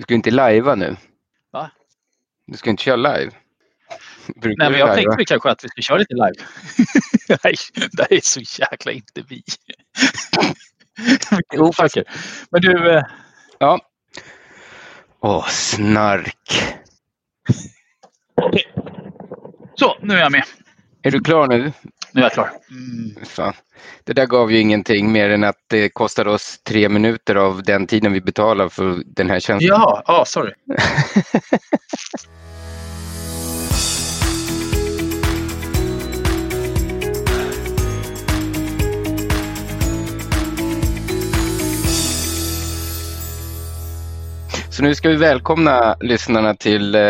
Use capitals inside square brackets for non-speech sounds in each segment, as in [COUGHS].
Du ska ju inte lajva nu. Va? Du ska inte köra live. [LAUGHS] Brukar Nej, men jag tänkte kanske att vi ska köra lite live. [LAUGHS] Nej, det här är så jäkla inte vi. [LAUGHS] Vilken osäker. Men du, eh, Ja. Åh, snark. så nu är jag med. Är du klar nu? Nu är jag klar. Mm. Fan. Det där gav ju ingenting mer än att det kostar oss tre minuter av den tiden vi betalar för den här tjänsten. Ja, sorry. [LAUGHS] Så nu ska vi välkomna lyssnarna till, eh,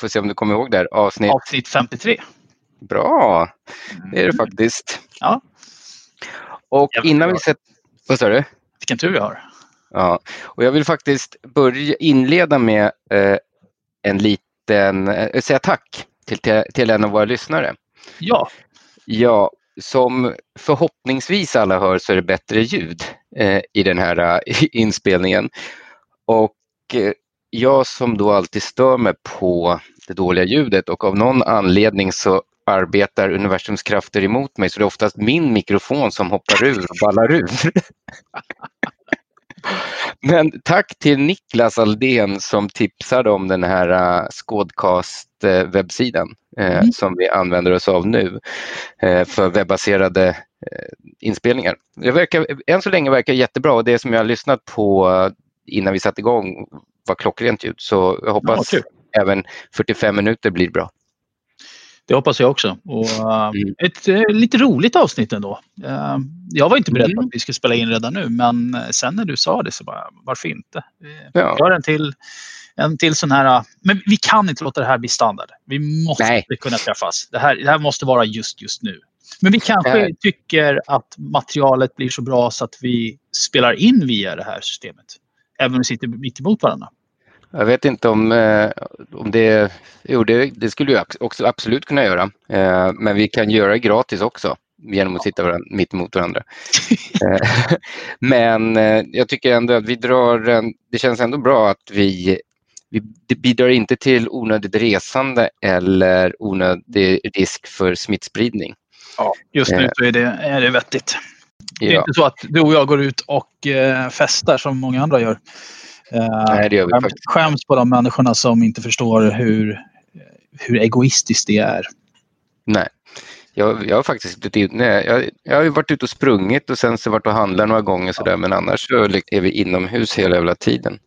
får se om du kommer ihåg där, avsnitt. Avsnitt 53. Bra, det är det faktiskt. Ja, Och innan vi sätter... Vad sa du? vilken tur vi har. Ja, och jag vill faktiskt börja inleda med eh, en liten, eh, säga tack till, till, till en av våra lyssnare. Ja, Ja, som förhoppningsvis alla hör så är det bättre ljud eh, i den här eh, [LAUGHS] inspelningen. Och eh, jag som då alltid stör mig på det dåliga ljudet och av någon anledning så arbetar universums krafter emot mig så det är oftast min mikrofon som hoppar ur och ballar ur. [LAUGHS] Men tack till Niklas Aldén som tipsade om den här uh, Skådcast-webbsidan eh, som vi använder oss av nu eh, för webbaserade inspelningar. Det verkar, än så länge verkar jättebra och det som jag har lyssnat på innan vi satte igång var klockrent ljud så jag hoppas kul. även 45 minuter blir bra. Det hoppas jag också. Och, eh, Mm. Ett eh, lite roligt avsnitt ändå. Eh, jag var inte beredd på Mm. att vi skulle spela in redan nu, men eh, sen när du sa det så bara, varför inte? Ja. gör en till, en till sån här... Men vi kan inte låta det här bli standard. Vi måste Nej. kunna träffas. Det här, det här måste vara just just nu. Men vi kanske Nej. tycker att materialet blir så bra så att vi spelar in via det här systemet. Även om vi sitter mitt emot varandra. Jag vet inte om, eh, om det, jo det, det skulle vi också absolut kunna göra. Eh, men vi kan göra det gratis också genom att sitta varann, mitt emot varandra. [LAUGHS] Eh, men eh, jag tycker ändå att vi drar, en, det känns ändå bra att vi, vi det bidrar inte till onödigt resande eller onödig risk för smittspridning. Ja, just nu Eh. är det, är det vettigt. Det är Ja, inte så att du och jag går ut och eh, festar som många andra gör. Eh, nej, det gör vi skäms, faktiskt. skäms på de människorna som inte förstår hur, hur egoistiskt det är. Nej. Jag, jag har faktiskt blivit in, nej, jag, jag har ju varit ute och sprungit och sen så varit och handlat några gånger sådär men annars så är vi inomhus hela jävla tiden.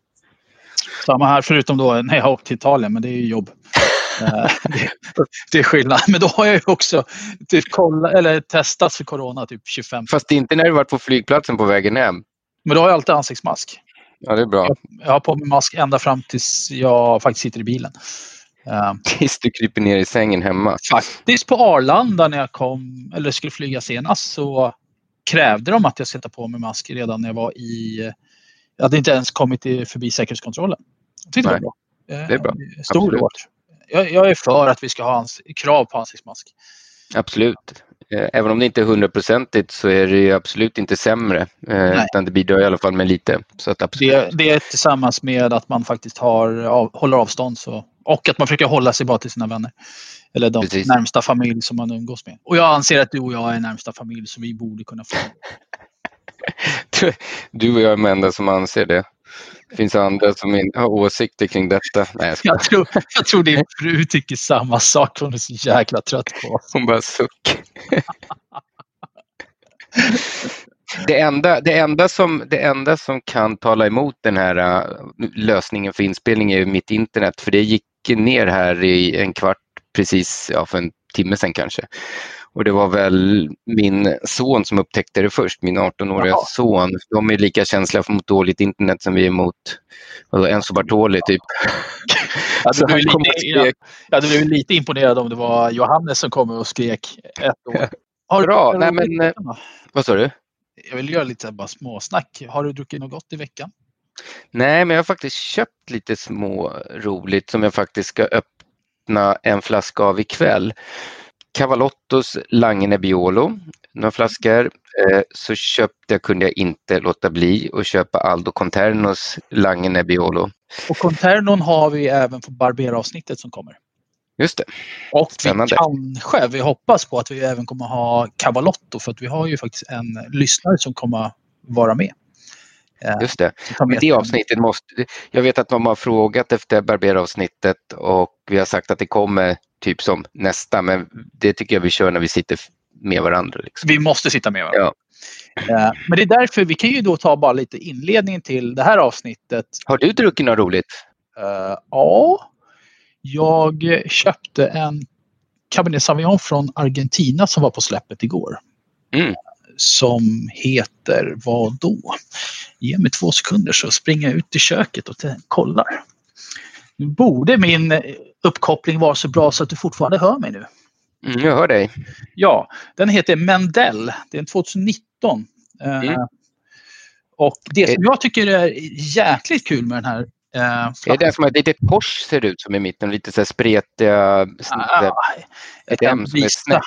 Samma här, förutom då när jag åkt till Italien, men det är ju jobb. [LAUGHS] Eh, det, det är skillnad. Men då har jag ju också typ kolla, eller testat för corona typ 25. Fast inte när du varit på flygplatsen på vägen hem. Men då har jag alltid ansiktsmask. Ja, det är bra. Jag har på mig mask ända fram tills jag faktiskt sitter i bilen. Eh, Tills du kryper ner i sängen hemma. Faktiskt på Arlanda när jag kom, eller skulle flyga senast så krävde de att jag sätta på mig mask redan när jag var i... Jag hade inte ens kommit förbi säkerhetskontrollen. Jag tyckte det var bra. Eh, Det är bra. Stor Absolut. eloge. Jag, jag är för att vi ska ha ans- krav på ansiktsmask. Absolut. Eh, Även om det inte är hundraprocentigt så är det ju absolut inte sämre. Eh, utan det bidrar i alla fall med lite. Så att absolut. Det, det är tillsammans med att man faktiskt har, av, håller avstånd så, och att man försöker hålla sig bara till sina vänner. Eller de Precis. närmsta familj som man umgås med. Och jag anser att du och jag är närmsta familj så vi borde kunna få [LAUGHS] Du och jag är de enda som anser det. Finns andra som in- har åsikter kring detta. Nej, jag skojar. Jag tror, jag tror din fru tycker samma sak. Hon är så jäkla trött på oss. Hon bara suck. Det enda, det, enda som, det enda som kan tala emot den här äh, lösningen för inspelning är mitt internet, för det gick ner här i en kvart precis, ja, för en timme sedan kanske. Och det var väl min son som upptäckte det först, min 18-åriga Jaha. son. De är lika känsliga mot dåligt internet som vi är mot Enzo Bartoli typ. [LAUGHS] Han blivit kom lite, jag hade blivit lite imponerad om det var Johannes som kom och skrek ett år. [LAUGHS] Har du Bra, druckit nej, men, då? Vad sa du? Jag vill göra lite bara småsnack. Har du druckit något gott i veckan? Nej, men jag har faktiskt köpt lite små roligt som jag faktiskt ska öppna en flaska av ikväll. Cavalottos Lange Nebbiolo, några flaskor. Eh, så köpte jag, kunde jag inte låta bli att köpa Aldo Conternos Lange Nebbiolo. Och Conternon har vi även på Barbera-avsnittet som kommer. Just det, Och vi Spännande. kanske, vi hoppas på att vi även kommer ha Cavalotto för att vi har ju faktiskt en lyssnare som kommer vara med. Just det. Men det avsnittet måste... Jag vet att de har frågat efter Barbera-avsnittet och vi har sagt att det kommer typ som nästa, men det tycker jag vi kör när vi sitter med varandra. Liksom. Vi måste sitta med. Va? Ja. Men det är därför vi kan ju då ta bara lite inledning till det här avsnittet. Har du druckit något roligt? Eh, ja, jag köpte en Cabernet Sauvignon från Argentina som var på släppet igår. Mm. Som heter vad då? Ge mig två sekunder så springer jag ut i köket och kollar. Nu borde min eh, uppkoppling vara så bra så att du fortfarande hör mig nu. Mm, jag hör dig. Ja, den heter Mendel. Det är en 2019. Eh, Mm. Och det som jag tycker är jäkligt kul med den här eh, Är det som ett litet kors ser ut som i mitten, lite så spretiga Ah, ett M som är snett.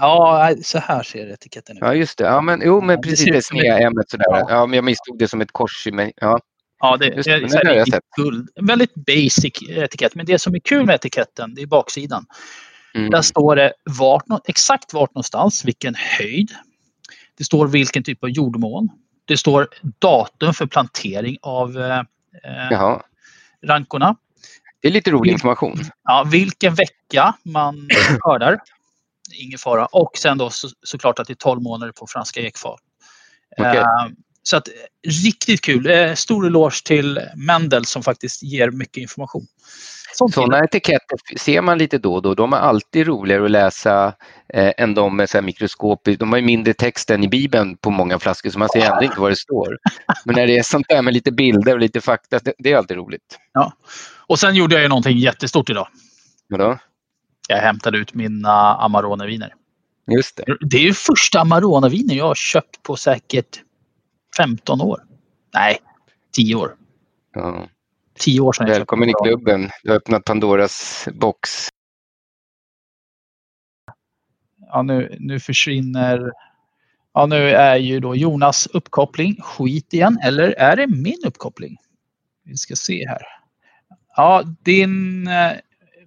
Ja, så här ser etiketten ut. Ja, just det. Ja, men, jo, men det precis det sneda M sådär. Ja. Ja, men jag misstog det som ett kors i mig. Ja, Ja, det, Just det, det, men den har jag sett. guld. En väldigt basic etikett. Men det som är kul med etiketten, det är baksidan. mm. Där står det vart, exakt vart någonstans, vilken höjd. Det står vilken typ av jordmån. Det står datum för plantering av eh, Jaha. rankorna. Det är lite rolig information. Ja, vilken vecka man skördar. Ingen fara. Och sen då så, såklart att det är 12 månader på franska ekfat. Okej. Eh, så att, riktigt kul. Eh, stor eloge till Mendel som faktiskt ger mycket information. Sånt Sådana etiketter ser man lite då och då. De är alltid roligare att läsa eh, än de med så mikroskop. De har ju mindre text än i Bibeln på många flaskor så man ser ändå inte vad det står. Men när det är sånt där med lite bilder och lite fakta, det, det är alltid roligt. Ja. Och sen gjorde jag ju någonting jättestort idag. Vadå? Jag hämtade ut mina Amarone-viner. Just det. Det är ju första Amarone-viner jag har köpt på säkert 15 år. Nej, 10 år. Ja. 10 år sedan Välkommen i klubben. Du har öppnat Pandoras box. Ja, nu, nu försvinner... Ja, nu är ju då Jonas uppkoppling skit igen. Eller är det min uppkoppling? Vi ska se här. Ja, din...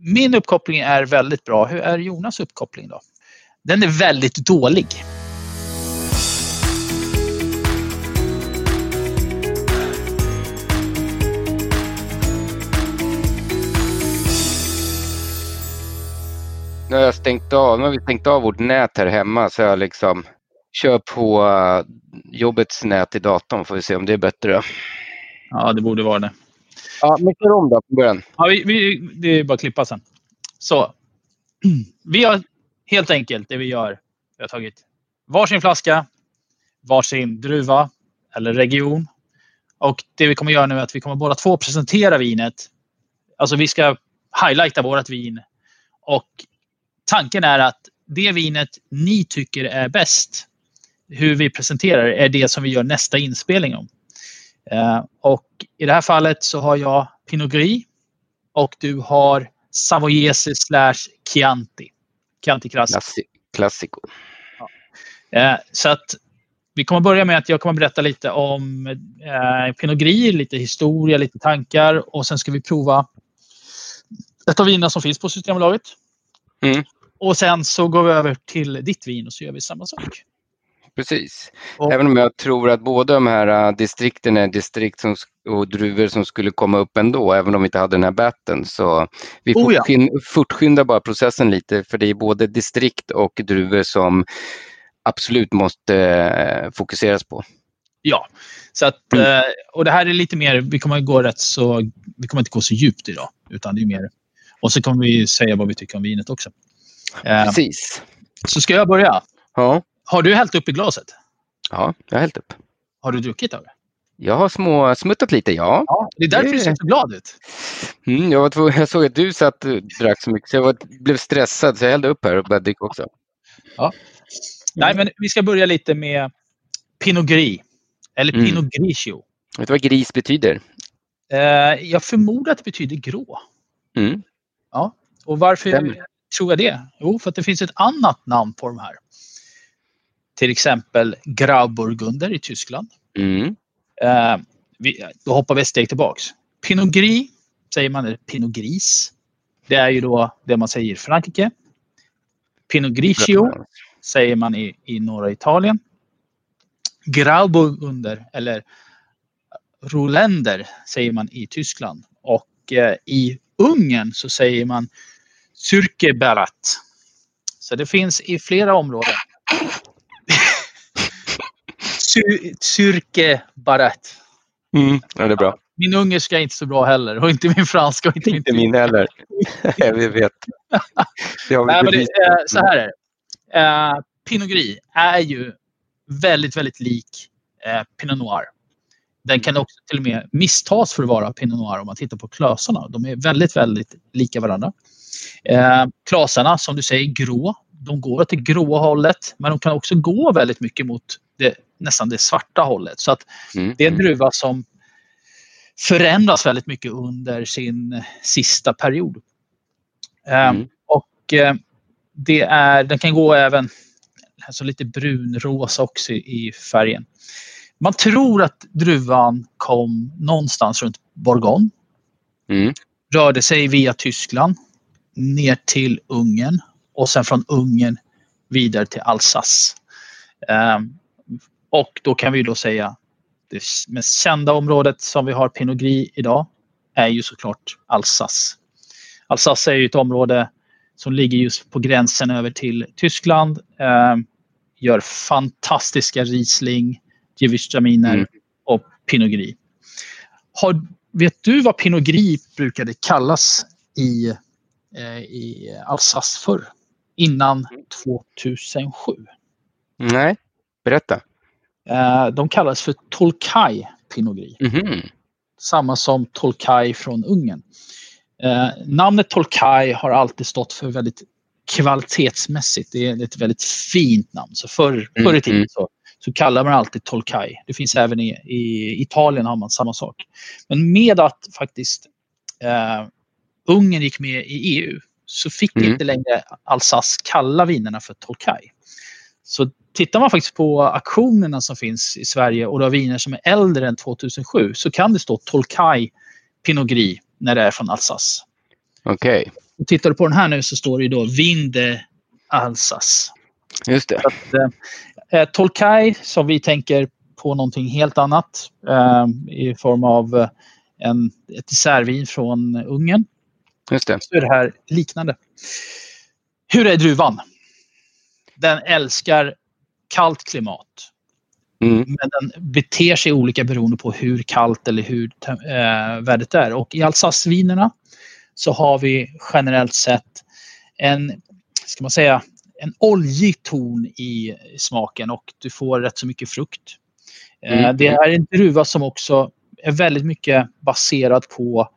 Min uppkoppling är väldigt bra. Hur är Jonas uppkoppling då? Den är väldigt dålig. Har jag stängt av, har vi stängt av vårt nät här hemma så jag liksom kör på eh, jobbets nät i datorn får vi se om det är bättre. Ja, det borde vara det. Ja, men kör om då från början. Ja, vi, vi, det är bara att klippa sen. Så. Vi har helt enkelt det vi gör. Vi har tagit varsin flaska, varsin druva eller region. Och det vi kommer göra nu är att vi kommer båda två presentera vinet. Alltså vi ska highlighta vårt vin. Och tanken är att det vinet ni tycker är bäst, hur vi presenterar det, är det som vi gör nästa inspelning om. Eh, och i det här fallet så har jag Pinot Gris och du har Savoyese slash Chianti. Chianti Classic. Klassi klassiko. Eh, så att vi kommer börja med att jag kommer berätta lite om eh, Pinot Gris, lite historia, lite tankar och sen ska vi prova ett av vinerna som finns på Systembolaget. Mm. Och sen så går vi över till ditt vin och så gör vi samma sak. Precis. Och- Även om jag tror att båda de här äh, distrikten är distrikt som, och druvor som skulle komma upp ändå, även om vi inte hade den här batten. Så vi Oh ja. fortskyn- fortskyndar bara processen lite, för det är både distrikt och druvor som absolut måste äh, fokuseras på. Ja, så att, Mm. eh, och det här är lite mer, vi kommer gå rätt så, vi kommer inte gå så djupt idag. Utan det är mer, och så kommer vi säga vad vi tycker om vinet också. Precis. så ska jag börja. Ja, Har du hällt upp i glaset? ja jag har hällt upp. Har du druckit av det? Jag har små smuttat lite, ja. Ja. Det är därför Det- du ser så glad ut. Mm, jag, var jag såg att du satt och drack så mycket så jag var, blev stressad så jag hällde upp här och började dricka också. Nej, men vi ska börja lite med Pinot Gris. Eller Mm. Pinot Grigio. Vet du vad gris betyder? Eh, jag förmodar att det betyder grå. Mm. Och varför Stämmer. tror jag det? Jo, för att det finns ett annat namn på de här. Till exempel Grauburgunder i Tyskland. Mm. Eh, vi, då hoppar vi ett steg tillbaks. Pinot Gris säger man, eller Pinot Gris. Det är ju då det man säger i Frankrike. Pinot Grigio säger man i, i norra Italien. Grauburgunder eller Roländer säger man i Tyskland. Och eh, i Ungern så säger man Syrkebarat. Så det finns i flera områden. Sy- Syrkebarat. Mm. Ja, det är bra. Min ungerska är inte så bra heller och inte min franska och inte min Inte min heller. jag vet. Det har vi Nej, men det, så här är det. Eh, Pinot Gris är ju väldigt, väldigt lik eh, Pinot Noir. Den kan också till och med misstas för att vara Pinot Noir om man tittar på klasarna. De är väldigt, väldigt lika varandra. Eh, klasarna, som du säger, grå. De går åt det gråa hållet, men de kan också gå väldigt mycket mot det, nästan det svarta hållet. Så att Mm. det är en druva som förändras väldigt mycket under sin sista period. Eh, Mm. Och eh, det är, den kan gå även alltså lite brunrosa också i färgen. Man tror att druvan kom någonstans runt Bourgogne. Mm. Rörde sig via Tyskland ner till Ungern och sen från Ungern vidare till Alsace. Ehm, och då kan vi då säga det mest kända området som vi har Pinot Gris idag är ju såklart Alsace. Alsace är ju ett område som ligger just på gränsen över till Tyskland. Eh, gör fantastiska Riesling, Gewürztraminer Mm. och Pinot Gris. Har, vet du vad Pinot Gris brukade kallas i, eh, i Alsace förr? Innan 2007. Nej, berätta. Eh, de kallades för Tolkai Pinot Gris. Mhm. Samma som Tolkai från Ungern. Eh, namnet Tolkai har alltid stått för väldigt kvalitetsmässigt. Det är ett väldigt fint namn. Så förr, Mm, förr i tiden mm. så, så kallar man alltid Tolkai. Det finns även i, i Italien har man samma sak. Men med att faktiskt eh, Ungern gick med i EU så fick Mm. inte längre Alsace kalla vinerna för Tolkai. Så tittar man faktiskt på auktionerna som finns i Sverige och du har viner som är äldre än 2007 så kan det stå Tolkai Pinot Gris när det är från Alsace. Okej, Och tittar du på den här nu så står det ju då Vinde Alsace. just det. Eh, Tolkai som vi tänker på någonting helt annat eh, i form av eh, en, ett dessertvin från Ungern. Just det. Så är det här liknande. Hur är druvan? Den älskar kallt klimat. Mm. Men den beter sig olika beroende på hur kallt eller hur eh, vädret är. Och i Alsace-vinerna så har vi generellt sett en, ska man säga, en oljig ton i smaken och du får rätt så mycket frukt. Eh, Mm. Det är en druva som också är väldigt mycket baserad på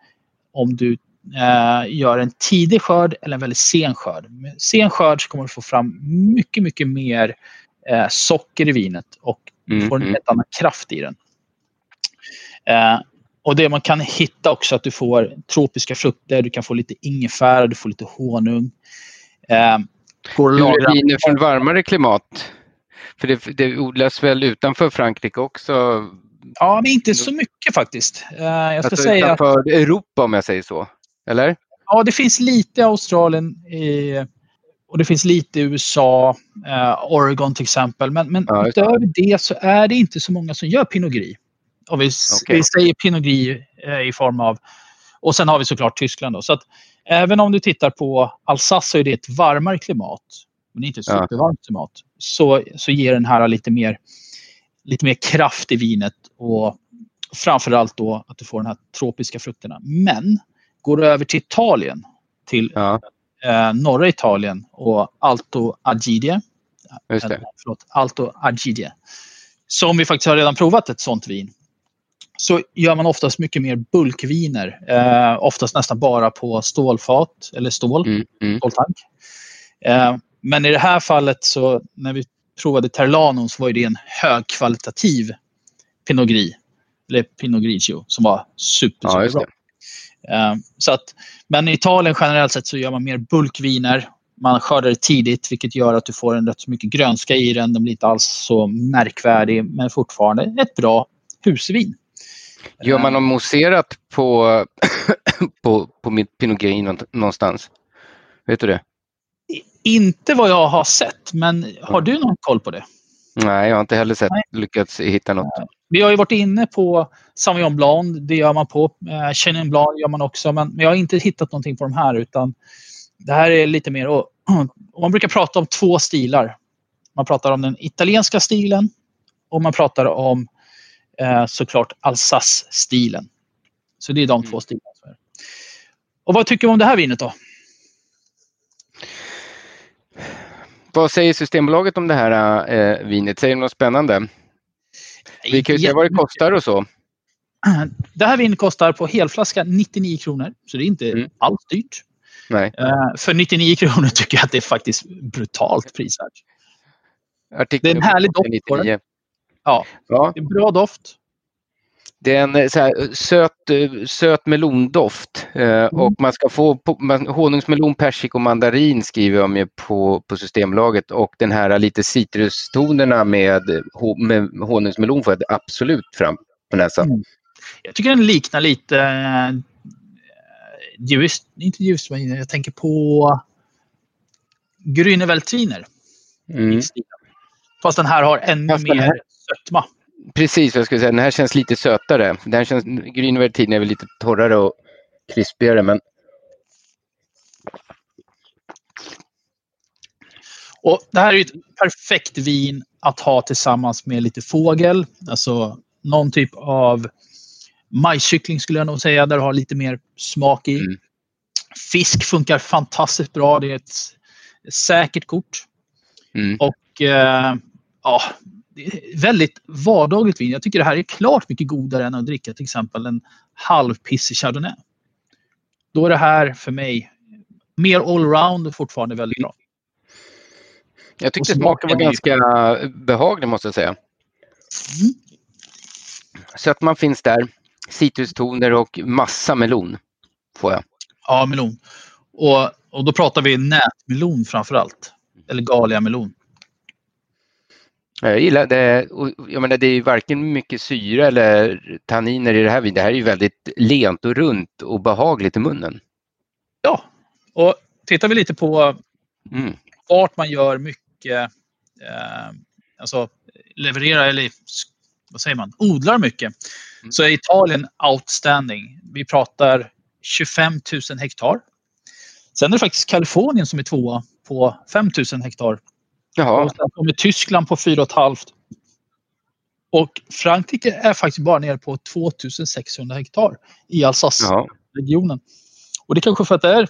om du gör en tidig skörd eller en väldigt sen skörd. Med sen skörd så kommer du få fram mycket, mycket mer eh, socker i vinet och Mm, får en mm. helt annan kraft i den. Eh, och det man kan hitta också att du får tropiska frukter, du kan få lite ingefära, du får lite honung. Eh, går att Hur är viner från varmare klimat? För det, det odlas väl utanför Frankrike också? Ja, men inte så mycket faktiskt. Eh, jag ska Alltså säga att utanför Europa om jag säger så? Eller? ja, det finns lite i Australien. I, och det finns lite i USA, eh, Oregon till exempel. Men, men Ja, just det. utöver det så är det inte så många som gör Pinot Gris. Om vi, Okej. vi säger Pinot Gris eh, i form av... Och sen har vi såklart Tyskland. Då. Så att även om du tittar på Alsace så är det ett varmare klimat. Men inte ett Ja. supervarmt klimat. Så, så ger den här lite mer, lite mer kraft i vinet. Och framförallt då att du får de här tropiska frukterna. Men går över till Italien, till Ja, eh, norra Italien och Alto Adige. Eller, Förlåt, Alto Adige. Som vi faktiskt har redan provat ett sånt vin. Så gör man oftast mycket mer bulkviner. Eh, oftast nästan bara på stålfat eller stål, Mm, mm. ståltank. Eh, men i det här fallet så när vi provade Terlanon så var det en högkvalitativ Pinot Gris. Eller Pinot Grigio som var super, Ja, just superbra. det. Eh, Så att, men i Italien generellt sett så gör man mer bulkviner. Man skördar det tidigt vilket gör att du får en rätt så mycket grönska i den. Den blir inte alls så märkvärdig men fortfarande ett bra husvin. Gör man något mousserat på, [COUGHS] på, på mitt Pinot Gris nå- någonstans? Vet du det? Inte vad jag har sett, men har du någon koll på det? Nej, jag har inte heller sett, lyckats hitta något. Vi har ju varit inne på Sauvignon Blanc, det gör man på. Eh, Chenin Blanc gör man också, men men jag har inte hittat någonting på de här. utan Det här är lite mer... Och, och man brukar prata om två stilar. Man pratar om den italienska stilen och man pratar om eh, såklart Alsace-stilen. Så det är de två stilarna. Och vad tycker du om det här vinet då? Vad säger Systembolaget om det här eh, vinet? Säger de något spännande? Vi kan ju säga vad det kostar och så. [CLEARS THROAT] Det här vinet kostar på helflaska 99 kronor, så det är inte Mm. alls dyrt. Nej. Eh, för 99 kronor [LAUGHS] tycker jag att det är faktiskt brutalt prisvärt. Det är en härlig doft på 99. Ja, Ja, det är bra doft. Det är en eh, så här, söt, eh, söt melondoft. Eh, Och man ska få man, honungsmelon, persik och mandarin skriver de ju på, på Systembolaget. Och den här lite citrustonerna med, med honungsmelon får jag absolut fram på näsan. Mm. Jag tycker den liknar lite eh, ljus, inte ljusviner, jag tänker på Grüne Veltliner. Mm. Fast den här har ännu mer här- sötma. Precis vad jag skulle säga. Den här känns lite sötare. Den här känns, Grünwaldtin är väl lite torrare och krispigare men Och det här är ett perfekt vin att ha tillsammans med lite fågel. Alltså någon typ av majskyckling skulle jag nog säga, där du har lite mer smak i. Mm. Fisk funkar fantastiskt bra. Det är ett säkert kort. mm. Och eh, ja, väldigt vardagligt vin. Jag tycker det här är klart mycket godare än att dricka till exempel en halvpissig chardonnay. Då är det här för mig mer allround och fortfarande väldigt bra. jag tyckte smaken var ganska behaglig måste jag säga. Mm. Sötman finns där. Citrustoner och massa melon får jag. Ja, melon. Och, och då pratar vi nätmelon framför allt. Eller Galia-melon. Jag gillar det. Jag menar, det är varken mycket syra eller tanniner i det här vinet. Det här är ju väldigt lent och runt och behagligt i munnen. Ja, och tittar vi lite på Mm. vart man gör mycket, eh, alltså levererar eller vad säger man, odlar mycket, Mm. så är Italien outstanding. Vi pratar 25 000 hektar. Sen är det faktiskt Kalifornien som är tvåa på 5 000 hektar. Jaha, Och sen kommer Tyskland på 4,5. Och Frankrike är faktiskt bara nere på 2600 hektar i. Alsace-regionen. Och det är kanske för att det är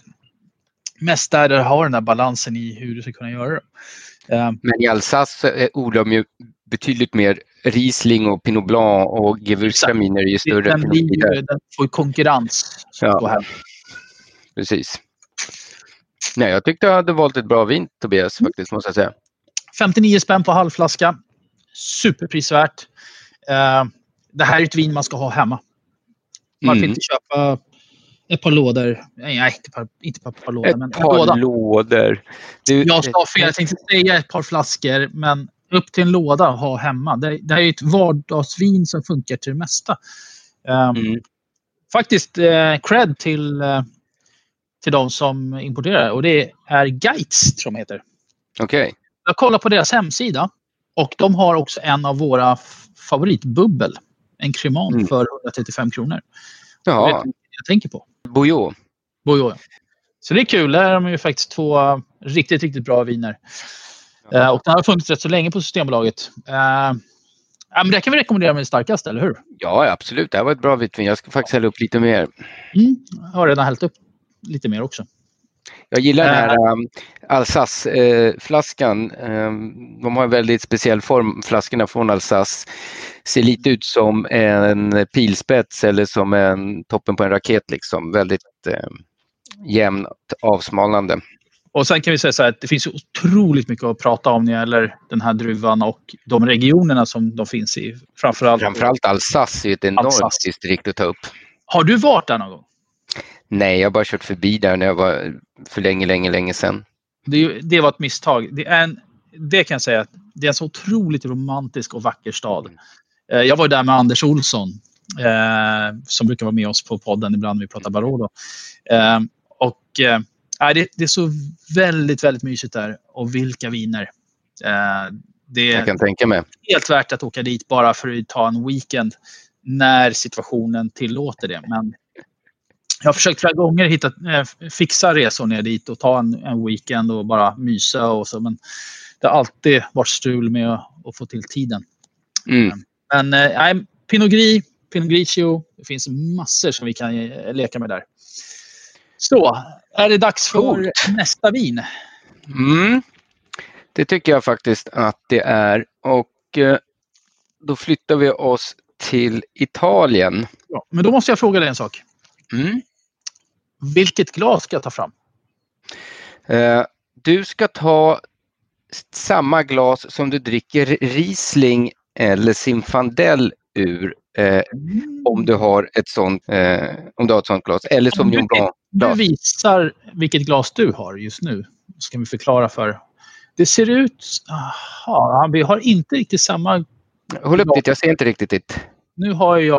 mest där det har den här balansen i hur du ska kunna göra det. Eh, Men i Alsace odlar de ju betydligt mer Riesling och Pinot Blanc och Gewürztraminer är ju större. den, blir, den får konkurrens. Ja. Här. Precis. Nej, jag tyckte jag hade valt ett bra vin, Tobias, faktiskt, måste jag säga. 59 spänn på halvflaska. Superprisvärt. Eh, det här är ett vin man ska ha hemma. Varför Mm. inte köpa ett par lådor? Nej, inte, par, inte ett par lådor, Ett men en par låda. lådor. Du, Jag sa fel. Jag tänkte säga ett par flaskor, men upp till en låda att ha hemma. Det, det här är ett vardagsvin som funkar till det mesta. Um, Mm. Faktiskt eh, cred till, eh, till de som importerar och det är Geitz tror jag de heter. Okej. Jag kollar på deras hemsida och de har också en av våra favoritbubbel. En Cremant Mm. för 135 kronor. Jaha. inte vad jag tänker på. Bouillon. Bojo, ja. Så det är kul. Där har de ju faktiskt två eh, riktigt, riktigt bra viner. Eh, och den har funnits rätt så länge på Systembolaget. Eh, ja, men det kan vi rekommendera med det starkaste, eller hur? Ja, absolut. Det här var ett bra vitt vin. Jag ska faktiskt hälla upp lite mer. Mm. Jag har redan hällt upp lite mer också. Jag gillar den Äh. här um, Alsace-flaskan. Um, de har en väldigt speciell form, flaskorna från Alsace. Ser lite ut som en pilspets eller som en toppen på en raket. Liksom. Väldigt um, jämnt avsmalnande. Och sen kan vi säga så här att det finns otroligt mycket att prata om när det gäller den här druvan och de regionerna som de finns i. Framförallt. Framförallt Alsace är ett enormt Alsace. distrikt att ta upp. Har du varit där någon gång? Nej, jag har bara kört förbi där när jag var för länge, länge, länge sedan. Det, det var ett misstag. Det, är en, det kan jag säga det är en så otroligt romantisk och vacker stad. Eh, Jag var där med Anders Olsson eh, som brukar vara med oss på podden ibland när vi pratar Barolo. Eh, och, eh, det, det är så väldigt, väldigt mysigt där. Och vilka viner. Eh, det Jag är kan tänka mig. helt värt att åka dit bara för att ta en weekend när situationen tillåter det. Men jag har försökt flera gånger hitta, eh, fixa resor ner dit och ta en, en weekend och bara mysa och så. Men det har alltid varit strul med att, att få till tiden. Mm. Men eh, nej, Pinot Gris, Pinot Grigio. Det finns massor som vi kan eh, leka med där. Så, är det dags för nästa vin? Mm. Det tycker jag faktiskt att det är. Och eh, då flyttar vi oss till Italien. Ja, men då måste jag fråga dig en sak. Mm. Vilket glas ska jag ta fram? Eh, du ska ta samma glas som du dricker Riesling eller Zinfandel ur eh, om du har ett sånt, eh, om du har ett sånt glas. Eller som du, du visar vilket glas du har just nu. Så kan vi förklara för. Det ser ut... Aha, vi har inte riktigt samma... Håll upp ditt, jag ser inte riktigt ditt. Nu har jag...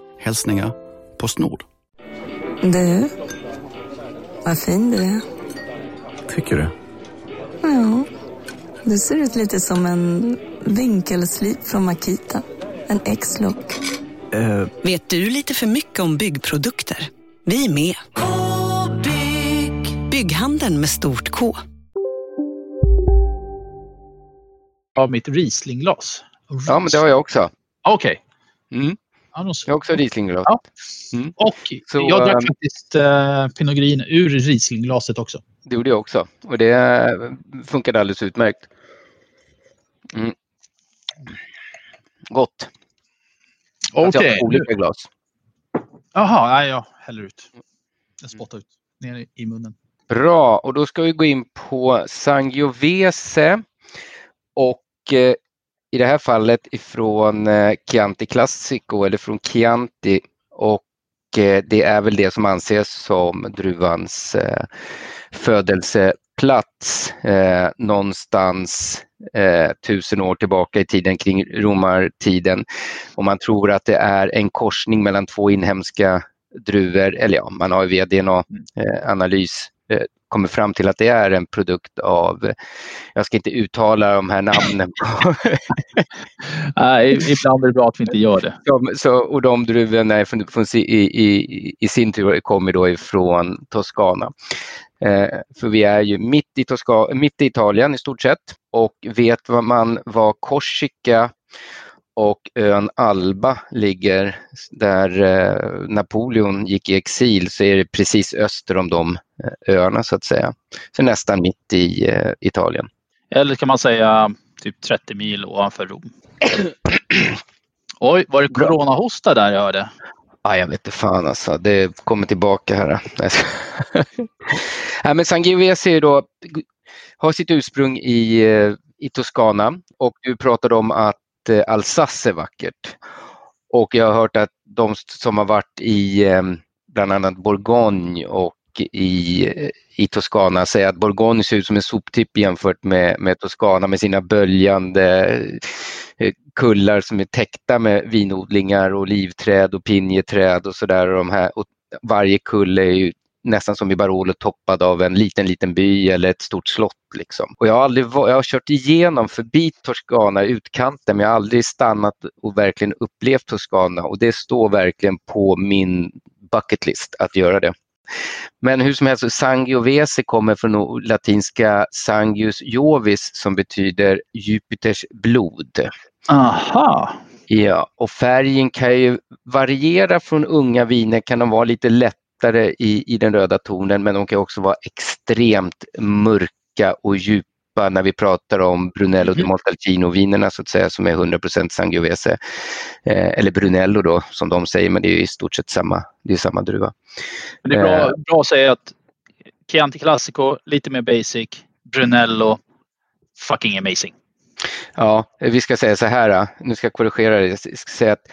Hälsningar Postnord. Du, vad fin du är. Tycker du? Ja, du ser ut lite som en vinkelslip från Makita. En X-look. Eh, Vet du lite för mycket om byggprodukter? Vi är med. -bygg. Bygghandeln med stort K. av mitt Rieslingglas. Ja, men det har jag också. Okej. Mm. Ja. Jag har också Rieslingglas. Ja. Mm. Och Så, jag drack ehm, faktiskt uh, Pinot Grigio ur Rieslingglaset också. Det gjorde jag också och det eh, funkade alldeles utmärkt. Mm. Gott. Okej. Jag har olika glas. Jaha, nej, jag häller ut. Jag spottar ut. Ner i munnen. Bra, och då ska vi gå in på Sangiovese och eh, i det här fallet ifrån eh, Chianti Classico eller från Chianti och eh, det är väl det som anses som druvans eh, födelseplats någonstans tusen år tillbaka i tiden kring romartiden. Och man tror att det är en korsning mellan två inhemska druvor, eller ja, man har ju via DNA-analys kommit fram till att det är en produkt av, jag ska inte uttala de här namnen, [LAUGHS] Nej, ibland är det bra att vi inte gör det. de, så, och de druvorna är från, från, si- i, i, i sin tur kommer då ifrån Toscana. Eh, för vi är ju mitt i, Tosca, mitt i Italien i stort sett och vet vad man vad Korsika och ön Alba ligger där eh, Napoleon gick i exil så är det precis öster om de eh, öarna så att säga. Så nästan mitt i eh, Italien. Eller kan man säga typ 30 mil ovanför Rom. Oj, var det coronahosta där jag hörde? Ah, jag vet inte fan alltså, det kommer tillbaka här. [LAUGHS] Nej, men Sangiovese då, har sitt ursprung i, i Toscana och du pratade om att Eh, Alsace är vackert. Och jag har hört att de som har varit i ehm, bland annat Bourgogne och i, i Toscana säger att Bourgogne ser ut som en soptipp jämfört med, med Toscana med sina böljande eh, kullar som är täckta med vinodlingar och olivträd och pinjeträd och sådär. varje kulle är ju nästan som i Barolo toppad av en liten, liten by eller ett stort slott. Liksom. Och jag, har aldrig, jag har kört igenom förbi Toscana, utkanten, men jag har aldrig stannat och verkligen upplevt Toscana och det står verkligen på min bucket list att göra det. Men hur som helst, Sangiovese kommer från latinska Sangius Jovis som betyder Jupiters blod. Aha! Ja, och färgen kan ju variera från unga viner, kan de vara lite lättare i, i den röda tonen men de kan också vara extremt mörka och djupa när vi pratar om Brunello mm. de Montalcino-vinerna så att säga som är 100 Sangiovese. Eh, eller Brunello då som de säger men det är i stort sett samma, det är samma druva. Det är bra, eh. bra att säga att Chianti Classico lite mer basic, Brunello fucking amazing. Ja, vi ska säga så här, nu ska jag korrigera det, jag ska säga att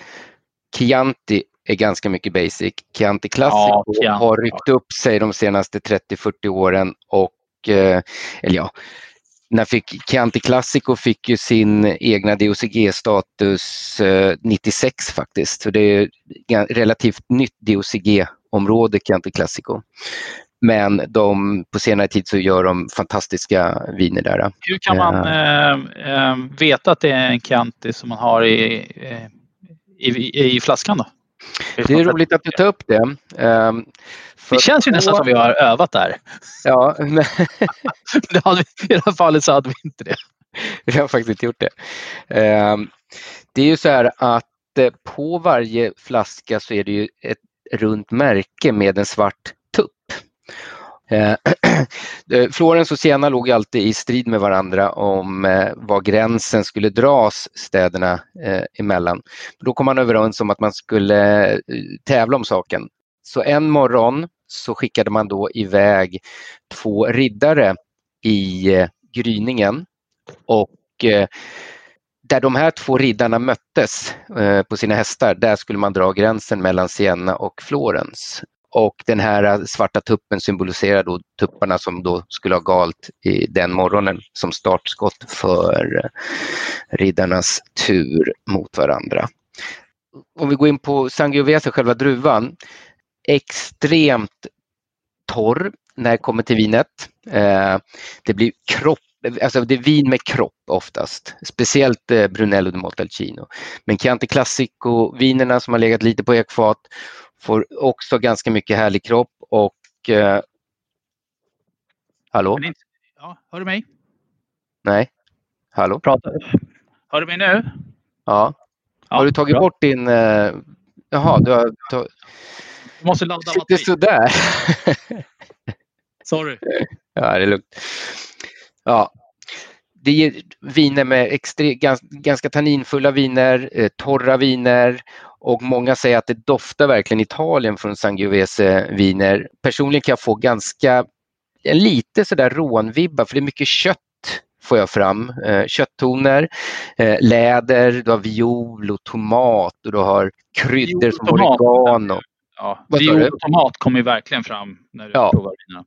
Chianti är ganska mycket basic. Chianti Classico ja, har ryckt upp sig de senaste 30-40 åren och, eh, eller ja, när fick Chianti Classico fick ju sin egna DOCG-status 96 eh, faktiskt. Så det är relativt nytt DOCG-område Chianti Classico. Men de, på senare tid så gör de fantastiska viner där. Hur kan man äh, äh, veta att det är en Chianti som man har i, i, i flaskan då? Det är roligt att du tar upp det. Um, det känns ju nästan som vi har övat där. Ja, men... [LAUGHS] I det här fallet så hade vi inte det. Vi har faktiskt inte gjort det. Um, det är ju så här att eh, på varje flaska så är det ju ett runt märke med en svart tupp. Eh, [CLEARS THROAT] eh, Florens och Siena låg alltid i strid med varandra om eh, var gränsen skulle dras städerna emellan. Då kom man överens om att man skulle tävla om saken. Så en morgon så skickade man då iväg två riddare i gryningen och där de här två riddarna möttes på sina hästar, där skulle man dra gränsen mellan Siena och Florens. Och den här äh, svarta tuppen symboliserar då tupparna som då skulle ha galt i den morgonen som startskott för äh, riddarnas tur mot varandra. Om vi går in på Sangiovese, själva druvan, extremt torr när det kommer till vinet. Äh, det blir kropp Alltså det är vin med kropp oftast, speciellt Brunello di Montalcino. Men Chianti Classico-vinerna som har legat lite på ekfat Får också ganska mycket härlig kropp och... Eh, hallå? Ja, hör du mig? Nej. Hallå? Prata. Hör du mig nu? Ja. ja har du tagit bra. bort din... Eh, jaha, du har... Tag... Du måste ladda batteri. Sitter sådär. Sorry. Ja, det är lugnt. Ja, det är viner med extre, ganska, ganska tanninfulla viner, eh, torra viner och många säger att det doftar verkligen Italien från Sangiovese-viner. Personligen kan jag få ganska, lite sådär rånvibbar för det är mycket kött får jag fram. Eh, kötttoner, eh, läder, du har viol och tomat och du har kryddor som oregano. Ja, viol och tomat kommer verkligen fram när du ja, provar viner.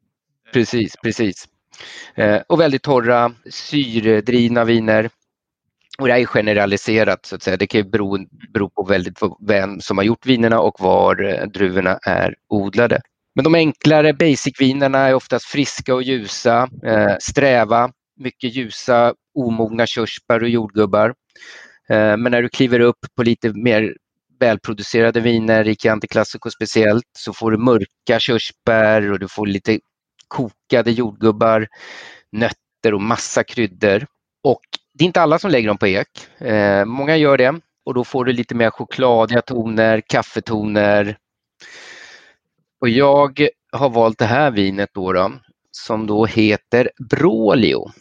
Precis, precis. Eh, och väldigt torra, syredrivna viner. Och det är generaliserat så att säga. Det kan bero, bero på väldigt vem som har gjort vinerna och var eh, druvorna är odlade. Men de enklare basic-vinerna är oftast friska och ljusa, eh, sträva, mycket ljusa omogna körsbär och jordgubbar. Eh, men när du kliver upp på lite mer välproducerade viner, i Chianti Classico speciellt, så får du mörka körsbär och du får lite kokade jordgubbar, nötter och massa kryddor. Och det är inte alla som lägger dem på ek. Eh, många gör det. och då får du lite mer chokladiga toner, kaffetoner. Och jag har valt det här vinet då, då som då heter Brolio.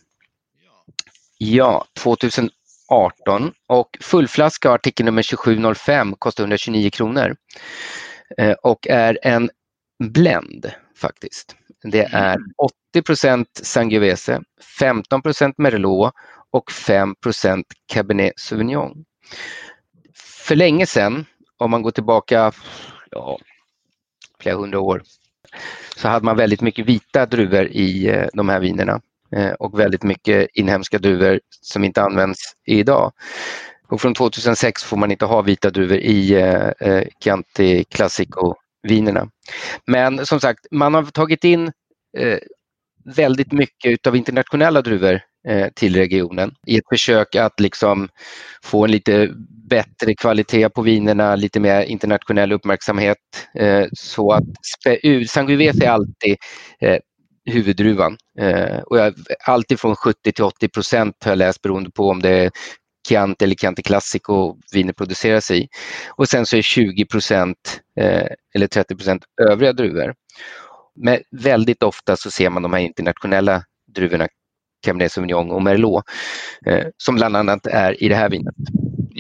Ja, 2018 och fullflaska artikel nummer 2705 kostar 129 kronor eh, och är en blend faktiskt. Det är 80% Sangiovese, 15% Merlot och 5% Cabernet Sauvignon. För länge sedan, om man går tillbaka ja, flera hundra år, så hade man väldigt mycket vita druvor i eh, de här vinerna eh, och väldigt mycket inhemska druvor som inte används idag. Och från 2006 får man inte ha vita druvor i eh, eh Chianti Classico-vinerna. Men som sagt, man har tagit in väldigt mycket av internationella druvor Eh, till regionen i ett försök att liksom få en lite bättre kvalitet på vinerna, lite mer internationell uppmärksamhet. Eh, så att Sangiovese är alltid eh, huvuddruvan. Och jag, alltid från 70 till 80 procent har jag läst beroende på om det är Chianti eller Chianti Classico viner produceras i. Och sen så är 20 procent eller 30 procent övriga druvor. Men väldigt ofta så ser man de här internationella druvorna, Cabernet Sauvignon och Merlot, som bland annat är i det här vinet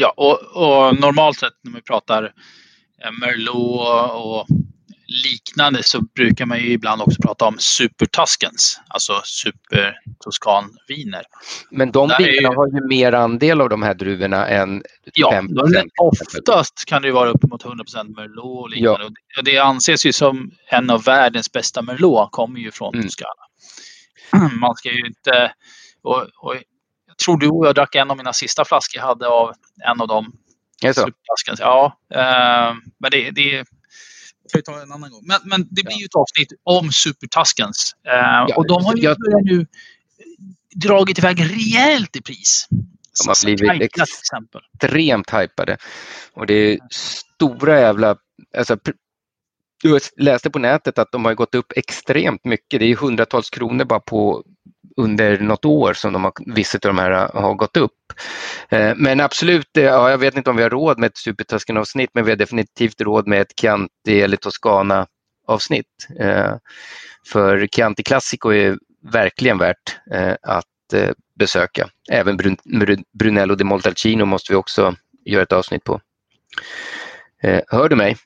ja, och, och, normalt sett när vi pratar eh, Merlot och liknande så brukar man ju ibland också prata om Super Tuscans, alltså Super Toscan-viner. Men de vinerna ju... har ju mer andel av de här druvorna än ja, 5 Oftast kan det ju vara uppemot 100 Merlot och liknande. Ja. Och det anses ju som en av världens bästa Merlot, kommer ju från mm. Toscana. [CLEARS THROAT] Man ska ju inte... Och, och tror du jag drack en av mina sista flaskor jag hade av en av dem. Är så? Ja, eh, men det, det får vi ta en annan gång. Men, men det blir ju ett avsnitt om Super Tuscans. Eh, ja, och de har ju jag... nu dragit iväg rejält i pris. De har blivit extremt hypade. Och det är stora jävla... Alltså, jag läste på nätet att de har gått upp extremt mycket. Det är hundratals kronor bara på under något år som de har, vissa av de här eh, har gått upp. Eh, men absolut, eh, ja, jag vet inte om vi har råd med ett Supertusken-avsnitt men vi har definitivt råd med ett Chianti eller Toscana-avsnitt. För Chianti Classico är verkligen värt att besöka. Även Brunello di Montalcino måste vi också göra ett avsnitt på. Hör du mig?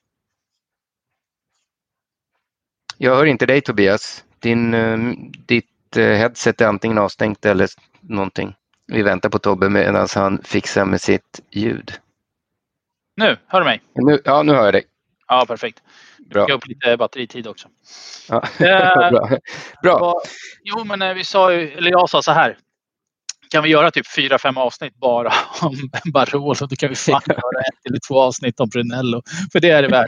Jag hör inte dig Tobias. Din, ditt Eh, headset är antingen avstängt eller någonting. Vi väntar på Tobbe medan han fixar med sitt ljud. Nu, hör du mig? Nu, ja, nu hör jag dig. Ja, perfekt. Bra. Jag upp lite batteritid också. Ja, äh, [LAUGHS] bra. bra. jo, men eh, vi sa ju, eller jag sa så här. Kan vi göra typ fyra, fem avsnitt bara [LAUGHS] om Barolo? Då kan vi fan göra ett eller två avsnitt om Brunello. För det är det värt.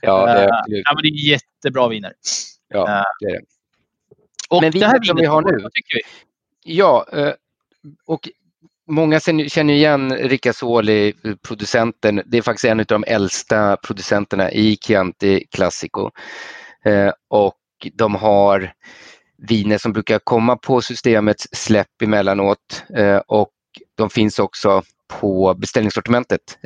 Ja, det är, uh, ja, men det är jättebra viner. Ja, det är det. Och Men det här som vi har nu. Tycker vi. Ja, eh, och många känner igen Ricasoli, producenten. Det är faktiskt en av de äldsta producenterna i Chianti Classico. Eh, och de har viner som brukar komma på systemets släpp emellanåt eh, och de finns också på beställningssortimentet.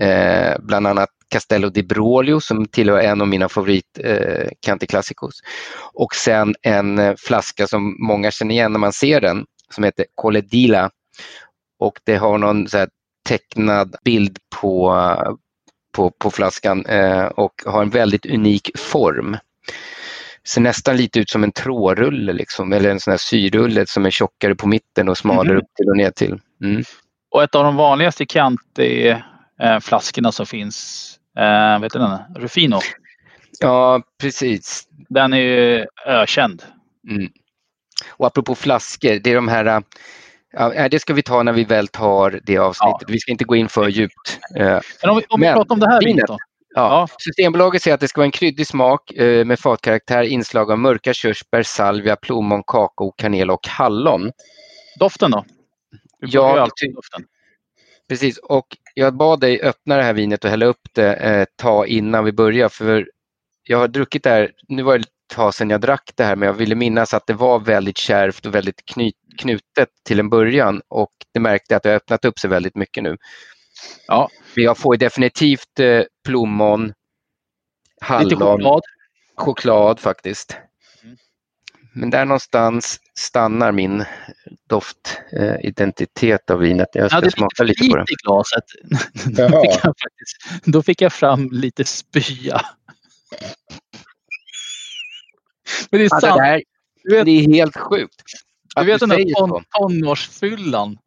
Bland annat Castello di Brolio som tillhör en av mina favorit eh, Chianti Classicos. Och sen en eh, flaska som många känner igen när man ser den som heter Coledila. Och det har någon så tecknad bild på, på, på flaskan eh, och har en väldigt unik form. Ser nästan lite ut som en trådrulle liksom, eller en sån här syrulle som är tjockare på mitten och smalare mm. upp till och ner till. Mm. Och ett av de vanligaste Chianti eh, flaskorna som finns Eh, vet du den? Rufino. Ja, precis. Den är ju ökänd. Mm. Och apropå flaskor, det är de här Ja, det ska vi ta när vi väl tar det avsnittet. Ja. Vi ska inte gå in för djupt. Eh, Men om vi, om vi pratar om det här vinet då? Ja. Systembolaget säger att det ska vara en kryddig smak eh, med fatkaraktär, inslag av mörka körsbär, salvia, plommon, kakao, kanel och hallon. Doften då? Ja, doften. Precis, och jag bad dig öppna det här vinet och hälla upp det eh, tag innan vi börjar för jag har druckit det här, nu var det ett tag sedan jag drack det här men jag ville minnas att det var väldigt kärvt och väldigt knyt, knutet till en början och det märkte jag att det har öppnat upp sig väldigt mycket nu. Ja, jag får definitivt eh, plommon, hallon, choklad. choklad faktiskt. Men där någonstans stannar min doftidentitet av vinet. Jag ska Ja, smaka är lite på det. i glaset. [LAUGHS] Då fick, jag faktiskt, då fick jag fram lite spya. [LAUGHS] Men det är Ja, sant. det, där, Du vet- det är helt sjukt. Du vet den där ton, tonårsfyllan.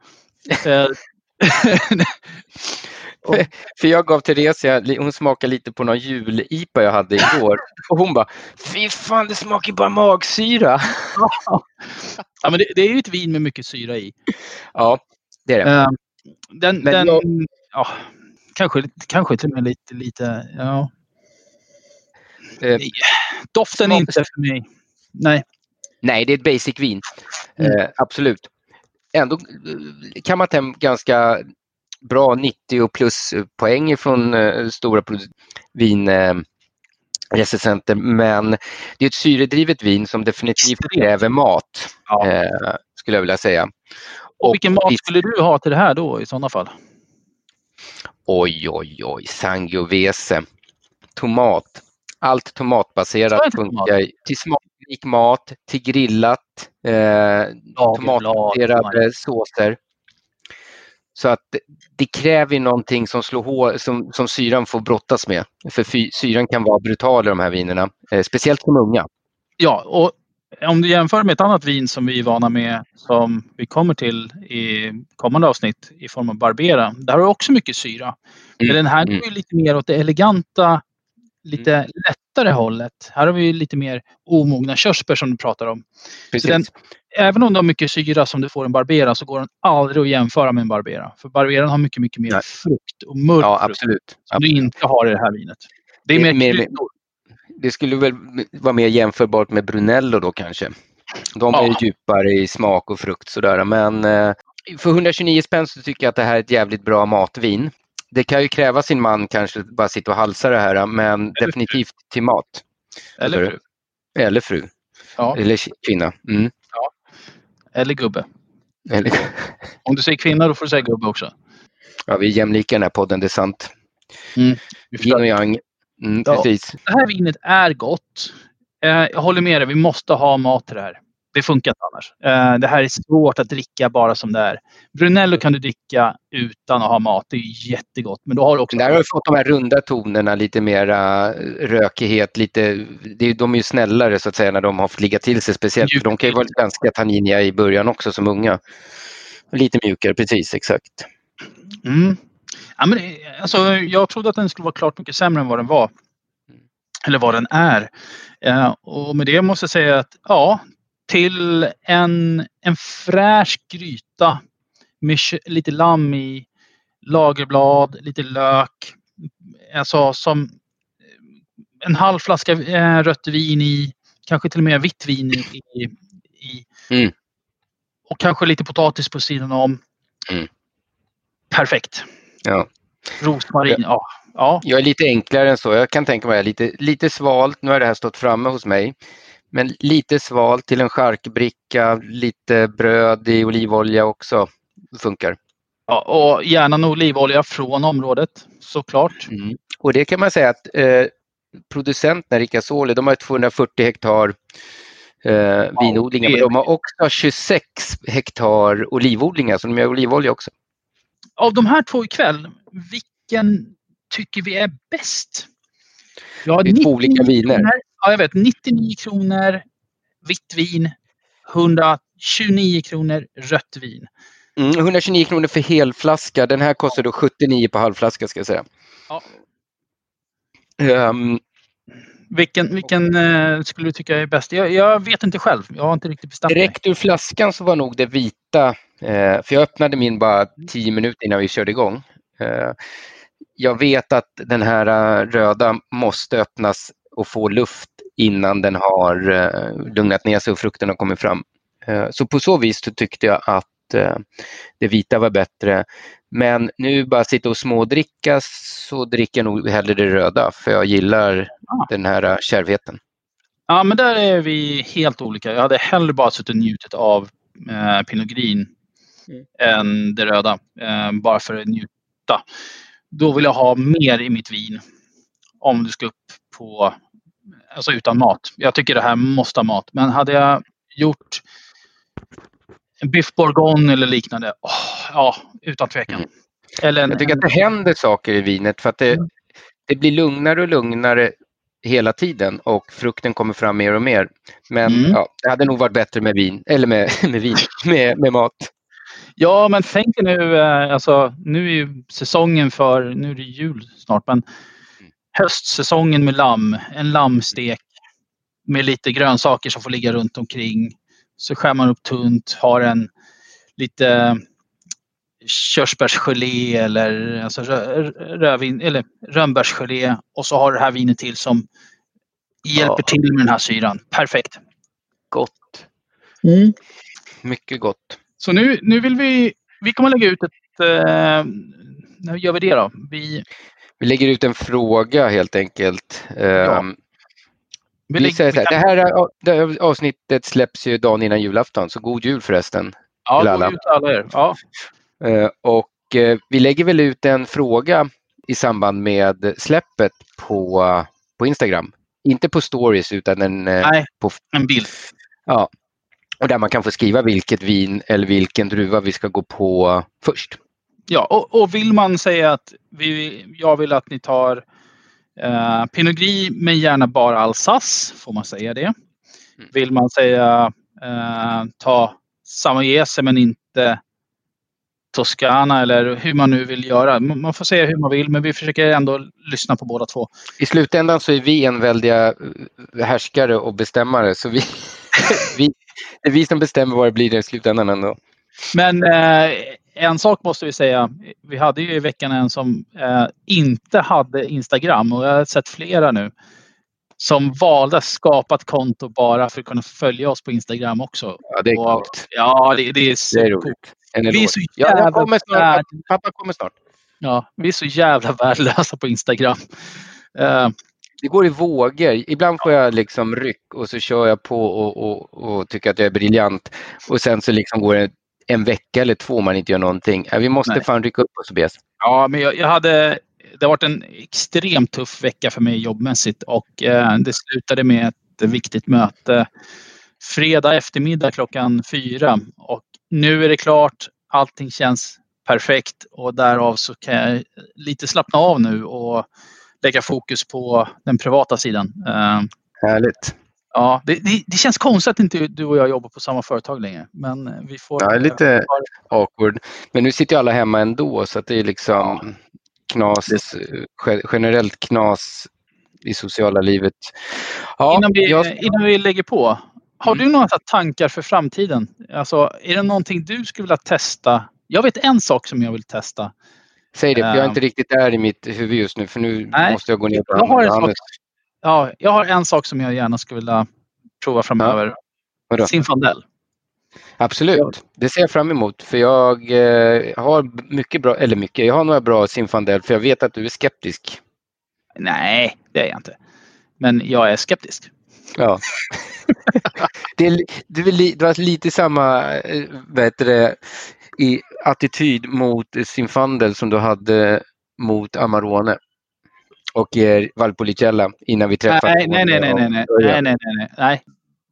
[LAUGHS] För, jag gav Theresia, hon smakade lite på någon jul-IPA jag hade igår. [LAUGHS] Och hon bara, fy fan det smakar bara magsyra. [LAUGHS] ja, men det, det är ju ett vin med mycket syra i. Ja, det är det. Eh, den, Men den, jag- ja, kanske, kanske till och med lite, lite ja. Eh, Doften är inte för mig. Nej. Nej, det är ett basic vin. Mm. Eh, absolut. Ändå eh, kan man ta hem ganska bra 90 plus poäng från eh, stora produ- vin eh, men det är ett syredrivet vin som definitivt kräver mat, Ja. eh, skulle jag vilja säga. Och vilken mat skulle du ha till det här då i sådana fall? Oj, oj, oj, sangiovese, tomat. Allt tomatbaserat tomat? funkar till smakrik mat, till grillat, eh, tomatbaserade såser. Så att det- kräver ju någonting som, slår hår, som, som syran får brottas med. För fy, syran kan vara brutal i de här vinerna, eh, speciellt som unga. Ja, och om du jämför med ett annat vin som vi är vana med som vi kommer till i kommande avsnitt i form av Barbera. Där har du också mycket syra. Men Mm, den här mm. går ju lite mer åt det eleganta, lite lättare hållet. Här har vi lite mer omogna körsbär som du pratar om. Precis. den- Även om du har mycket syra som du får en Barbera så går den aldrig att jämfara med en Barbera. För Barberan har mycket, mycket mer Nej. frukt och mörk ja, frukt absolut. som du inte har i det här vinet. Det är Det mer, är mer-. Det skulle väl vara mer jämförbart med Brunello då kanske. De är Ja. djupare i smak och frukt sådär. Men eh, för 129 spänn så tycker jag att det här är ett jävligt bra matvin. Det kan ju kräva sin man kanske bara sitta och halsa det här men definitivt till mat. Eller Eller- fru. Eller fru. Ja, Eller kvinna. Mm. eller gubbe. Eller, Om du säger kvinna då får du säga gubbe också. ja, vi är jämlika i den här podden, det är sant. Vi Yin och yang. Mm, Ja. precis. Det här vinet är gott. Eh, jag håller med dig, vi måste ha mat till det här. Det funkar inte annars. Eh, det här är svårt att dricka bara som det är. Brunello kan du dricka utan att ha mat. Det är jättegott. Men då har du också... Där har vi fått de här runda tonerna, lite mera rökighet, lite, de är ju snällare så att säga när de har fått ligga till sig speciellt. För de kan ju vara ganska tanniniga i början också som unga. Lite mjukare, precis exakt. Mm. Ja, men, det- alltså, jag trodde att den skulle vara klart mycket sämre än vad den var. Eller vad den är. Eh, och med det måste jag säga att ja, till en, en fräsch gryta med lite lamm i, lagerblad, lite lök. Alltså som en halv flaska eh, rött vin i, kanske till och med vitt vin i. i, i Mm. Och kanske lite potatis på sidan om. Mm. Perfekt. Ja. Rosmarin, ja. ja. Jag är lite enklare än så. Jag kan tänka mig lite, lite svalt. Nu har det här stått framme hos mig. Men lite svalt till en charkbricka, lite bröd i olivolja också. Funkar. ja. Och gärna en olivolja från området såklart. Mm. Och det kan man säga att eh, producenterna Ricasoli, de har 240 hektar eh, vinodlingar, men de har också 26 hektar olivodlingar, så de gör olivolja också. Av de här två ikväll, vilken tycker vi är bäst? Ja, Det är två olika viner. Ja, jag vet. 99 kronor vitt vin. 129 kronor rött vin. Mm, 129 kronor för helflaska, den här kostar då 79 på halvflaska ska jag säga. Ja. Ehm, Vilken, vilken eh, skulle du tycka är bäst? Jag, jag vet inte själv. Jag har inte riktigt bestämt mig. direkt ur flaskan så var nog det vita, eh, för jag öppnade min bara 10 minuter innan vi körde igång. Eh, jag vet att den här eh, röda måste öppnas och få luft innan den har eh, lugnat ner sig och frukten har kommit fram. Eh, så på så vis så tyckte jag att eh, det vita var bättre. Men nu bara sitta och smådricka så dricker jag nog hellre det röda för jag gillar Ah. den här kärvheten. Ja, men där är vi helt olika. Jag hade hellre bara suttit och njutit av eh, Pinot Green än det röda. Eh, bara för att njuta. då vill jag ha mer i mitt vin. Om du ska upp på, alltså utan mat. Jag tycker det här måste ha mat. Men hade jag gjort en biff bourgogne eller liknande, oh, ja, utan tvekan. Eller Jag tycker att det händer saker i vinet för att det, Mm. det blir lugnare och lugnare hela tiden och frukten kommer fram mer och mer. Men Mm. ja, det hade nog varit bättre med vin, eller med, [LAUGHS] med vin, med, med mat. Ja, men tänk dig nu, eh, alltså nu är ju säsongen för, nu är det jul snart, men höstsäsongen med lamm, en lammstek med lite grönsaker som får ligga runt omkring. Så skär man upp tunt, har en lite körsbärsgelé eller alltså rö- rödvin, eller rönnbärsgelé och så har det här vinet till som hjälper Ja. till med den här syran. Perfekt. Gott. Mycket gott. Så nu, nu vill vi, vi kommer lägga ut ett, eh, när gör vi det då? Vi, Vi lägger ut en fråga helt enkelt. Ehm, vi vi säger så här, det här det avsnittet släpps ju dagen innan julafton, så god jul förresten. ja, till alla. ut till alla er. Ja, Eh, Och eh, vi lägger väl ut en fråga i samband med släppet på, på Instagram. Inte på stories utan en, eh, nej, på, en bild. ja, och där man kan få skriva vilket vin eller vilken druva vi ska gå på först. Ja, och, och vill man säga att vi, jag vill att ni tar eh, Pinot Gris men gärna bara Alsace, får man säga det. Vill man säga eh, ta Samoyese men inte Toscana eller hur man nu vill göra. Man man får säga hur man vill men vi försöker ändå lyssna på båda två. I slutändan så är vi enväldiga eh, härskare och bestämmare så vi, [LAUGHS] vi, det är vi som bestämmer vad det blir i slutändan ändå. Men eh, en sak måste vi säga. Vi hade ju i veckan en som eh, inte hade Instagram och jag har sett flera nu. Som valde att skapa ett konto bara för att kunna följa oss på Instagram också. Ja, det är Och- coolt. Ja, det, det är Det är roligt. Vi är så Ja, jävla kommer snart. Pappa kommer snart. Ja, vi är så jävla värdelösa på Instagram. Eh, Det går i vågor. Ibland får jag liksom ryck och så kör jag på och, och, och tycker att jag är briljant. Och sen så liksom går det en vecka eller två man inte gör någonting. Ja, vi måste Nej. fan rycka upp oss Tobias. Ja, men jag, jag hade, det har varit en extremt tuff vecka för mig jobbmässigt och eh, det slutade med ett viktigt möte fredag eftermiddag klockan fyra. Och nu är det klart, allting känns perfekt och därav så kan jag lite slappna av nu och lägga fokus på den privata sidan. Eh, Härligt. Ja, det, det, det känns konstigt att inte du och jag jobbar på samma företag längre, men vi får... Ja, det lite awkward. Men nu sitter ju alla hemma ändå så att det är liksom knas, ge- generellt knas i sociala livet. Ja, innan, vi, jag, innan vi lägger på. Har Mm. du några tankar för framtiden? Alltså, är det någonting du skulle vilja testa? Jag vet en sak som jag vill testa. säg det, för jag är Ehm. inte riktigt där i mitt huvud just nu för nu Nej, måste jag gå ner på jag har en Hannes. sak. Ja, jag har en sak som jag gärna skulle vilja prova framöver. Vadå? Zinfandel. Absolut, det ser jag fram emot för jag eh, har mycket bra, eller mycket, jag har några bra Zinfandel för jag vet att du är skeptisk. Nej, det är jag inte. Men jag är skeptisk. Ja. [LAUGHS] det, är, du, är du har lite samma eh, vad det, i attityd mot Zinfandel som du hade mot Amarone och eh, Valpolicella innan vi träffades. Nej, nej, nej, nej, nej, nej, nej, nej, nej, nej, nej.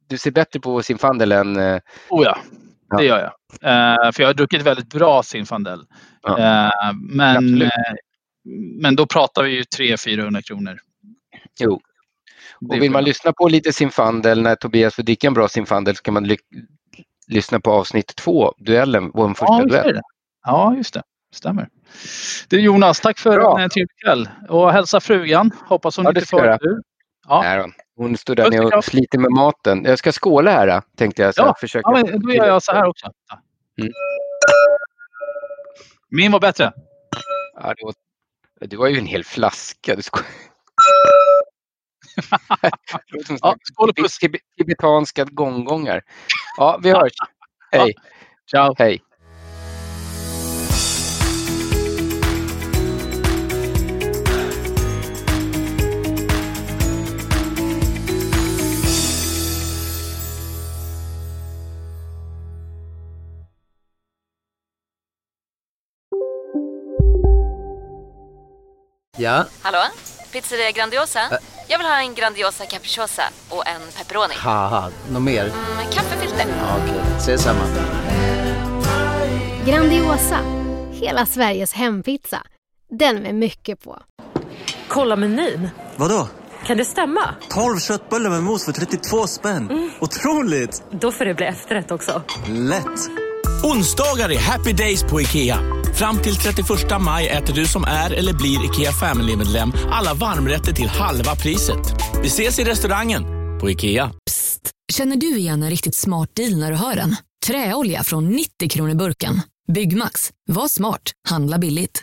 Du ser bättre på Zinfandel än... eh, Oh ja, Ja. det gör jag. Eh, för jag har druckit väldigt bra Zinfandel. Ja. Eh, men, eh, men då pratar vi ju 300-400 kronor. Jo. Och vill man lyssna på lite Zinfandel när Tobias får dricka en bra Zinfandel så kan man ly- lyssna på avsnitt två, duellen, vår första Ja, duell. det. Ja, just det. Stämmer. Du Jonas, tack för Bra. en trevlig kväll. Och hälsa frugan. Hoppas hon Ja, inte får ur. Ja. Nej. Hon står där nere och sliter med maten. Jag ska skåla här tänkte jag. Så Ja, jag försöker. Ja, men då gör jag så här också. Ja. Mm. Min var bättre. Ja, det, var, det var ju en hel flaska. Du sko... [LAUGHS] Ja, skål och puss. tib- tibetanska gonggongar. Ja, vi hörs. [LAUGHS] Hej. Ciao. Hej. Ja? Hallå? Pizzeria Grandiosa? Jag vill ha en Grandiosa capriciosa och en pepperoni. Något mer? Med kaffefilter. Ja, Okej, ses samma. Grandiosa, hela Sveriges hempizza. Den med mycket på. Kolla menyn. Vadå? Kan det stämma? 12 köttbullar med mos för 32 spänn. Otroligt! Då får det bli efterrätt också. Lätt! Onsdagar är happy days på IKEA. Fram till 31 maj äter du som är eller blir IKEA Family-medlem alla varmrätter till halva priset. Vi ses i restaurangen på IKEA. Psst, Känner du igen en riktigt smart deal när du hör den? Träolja från 90 kronor burken. Byggmax. Var smart. Handla billigt.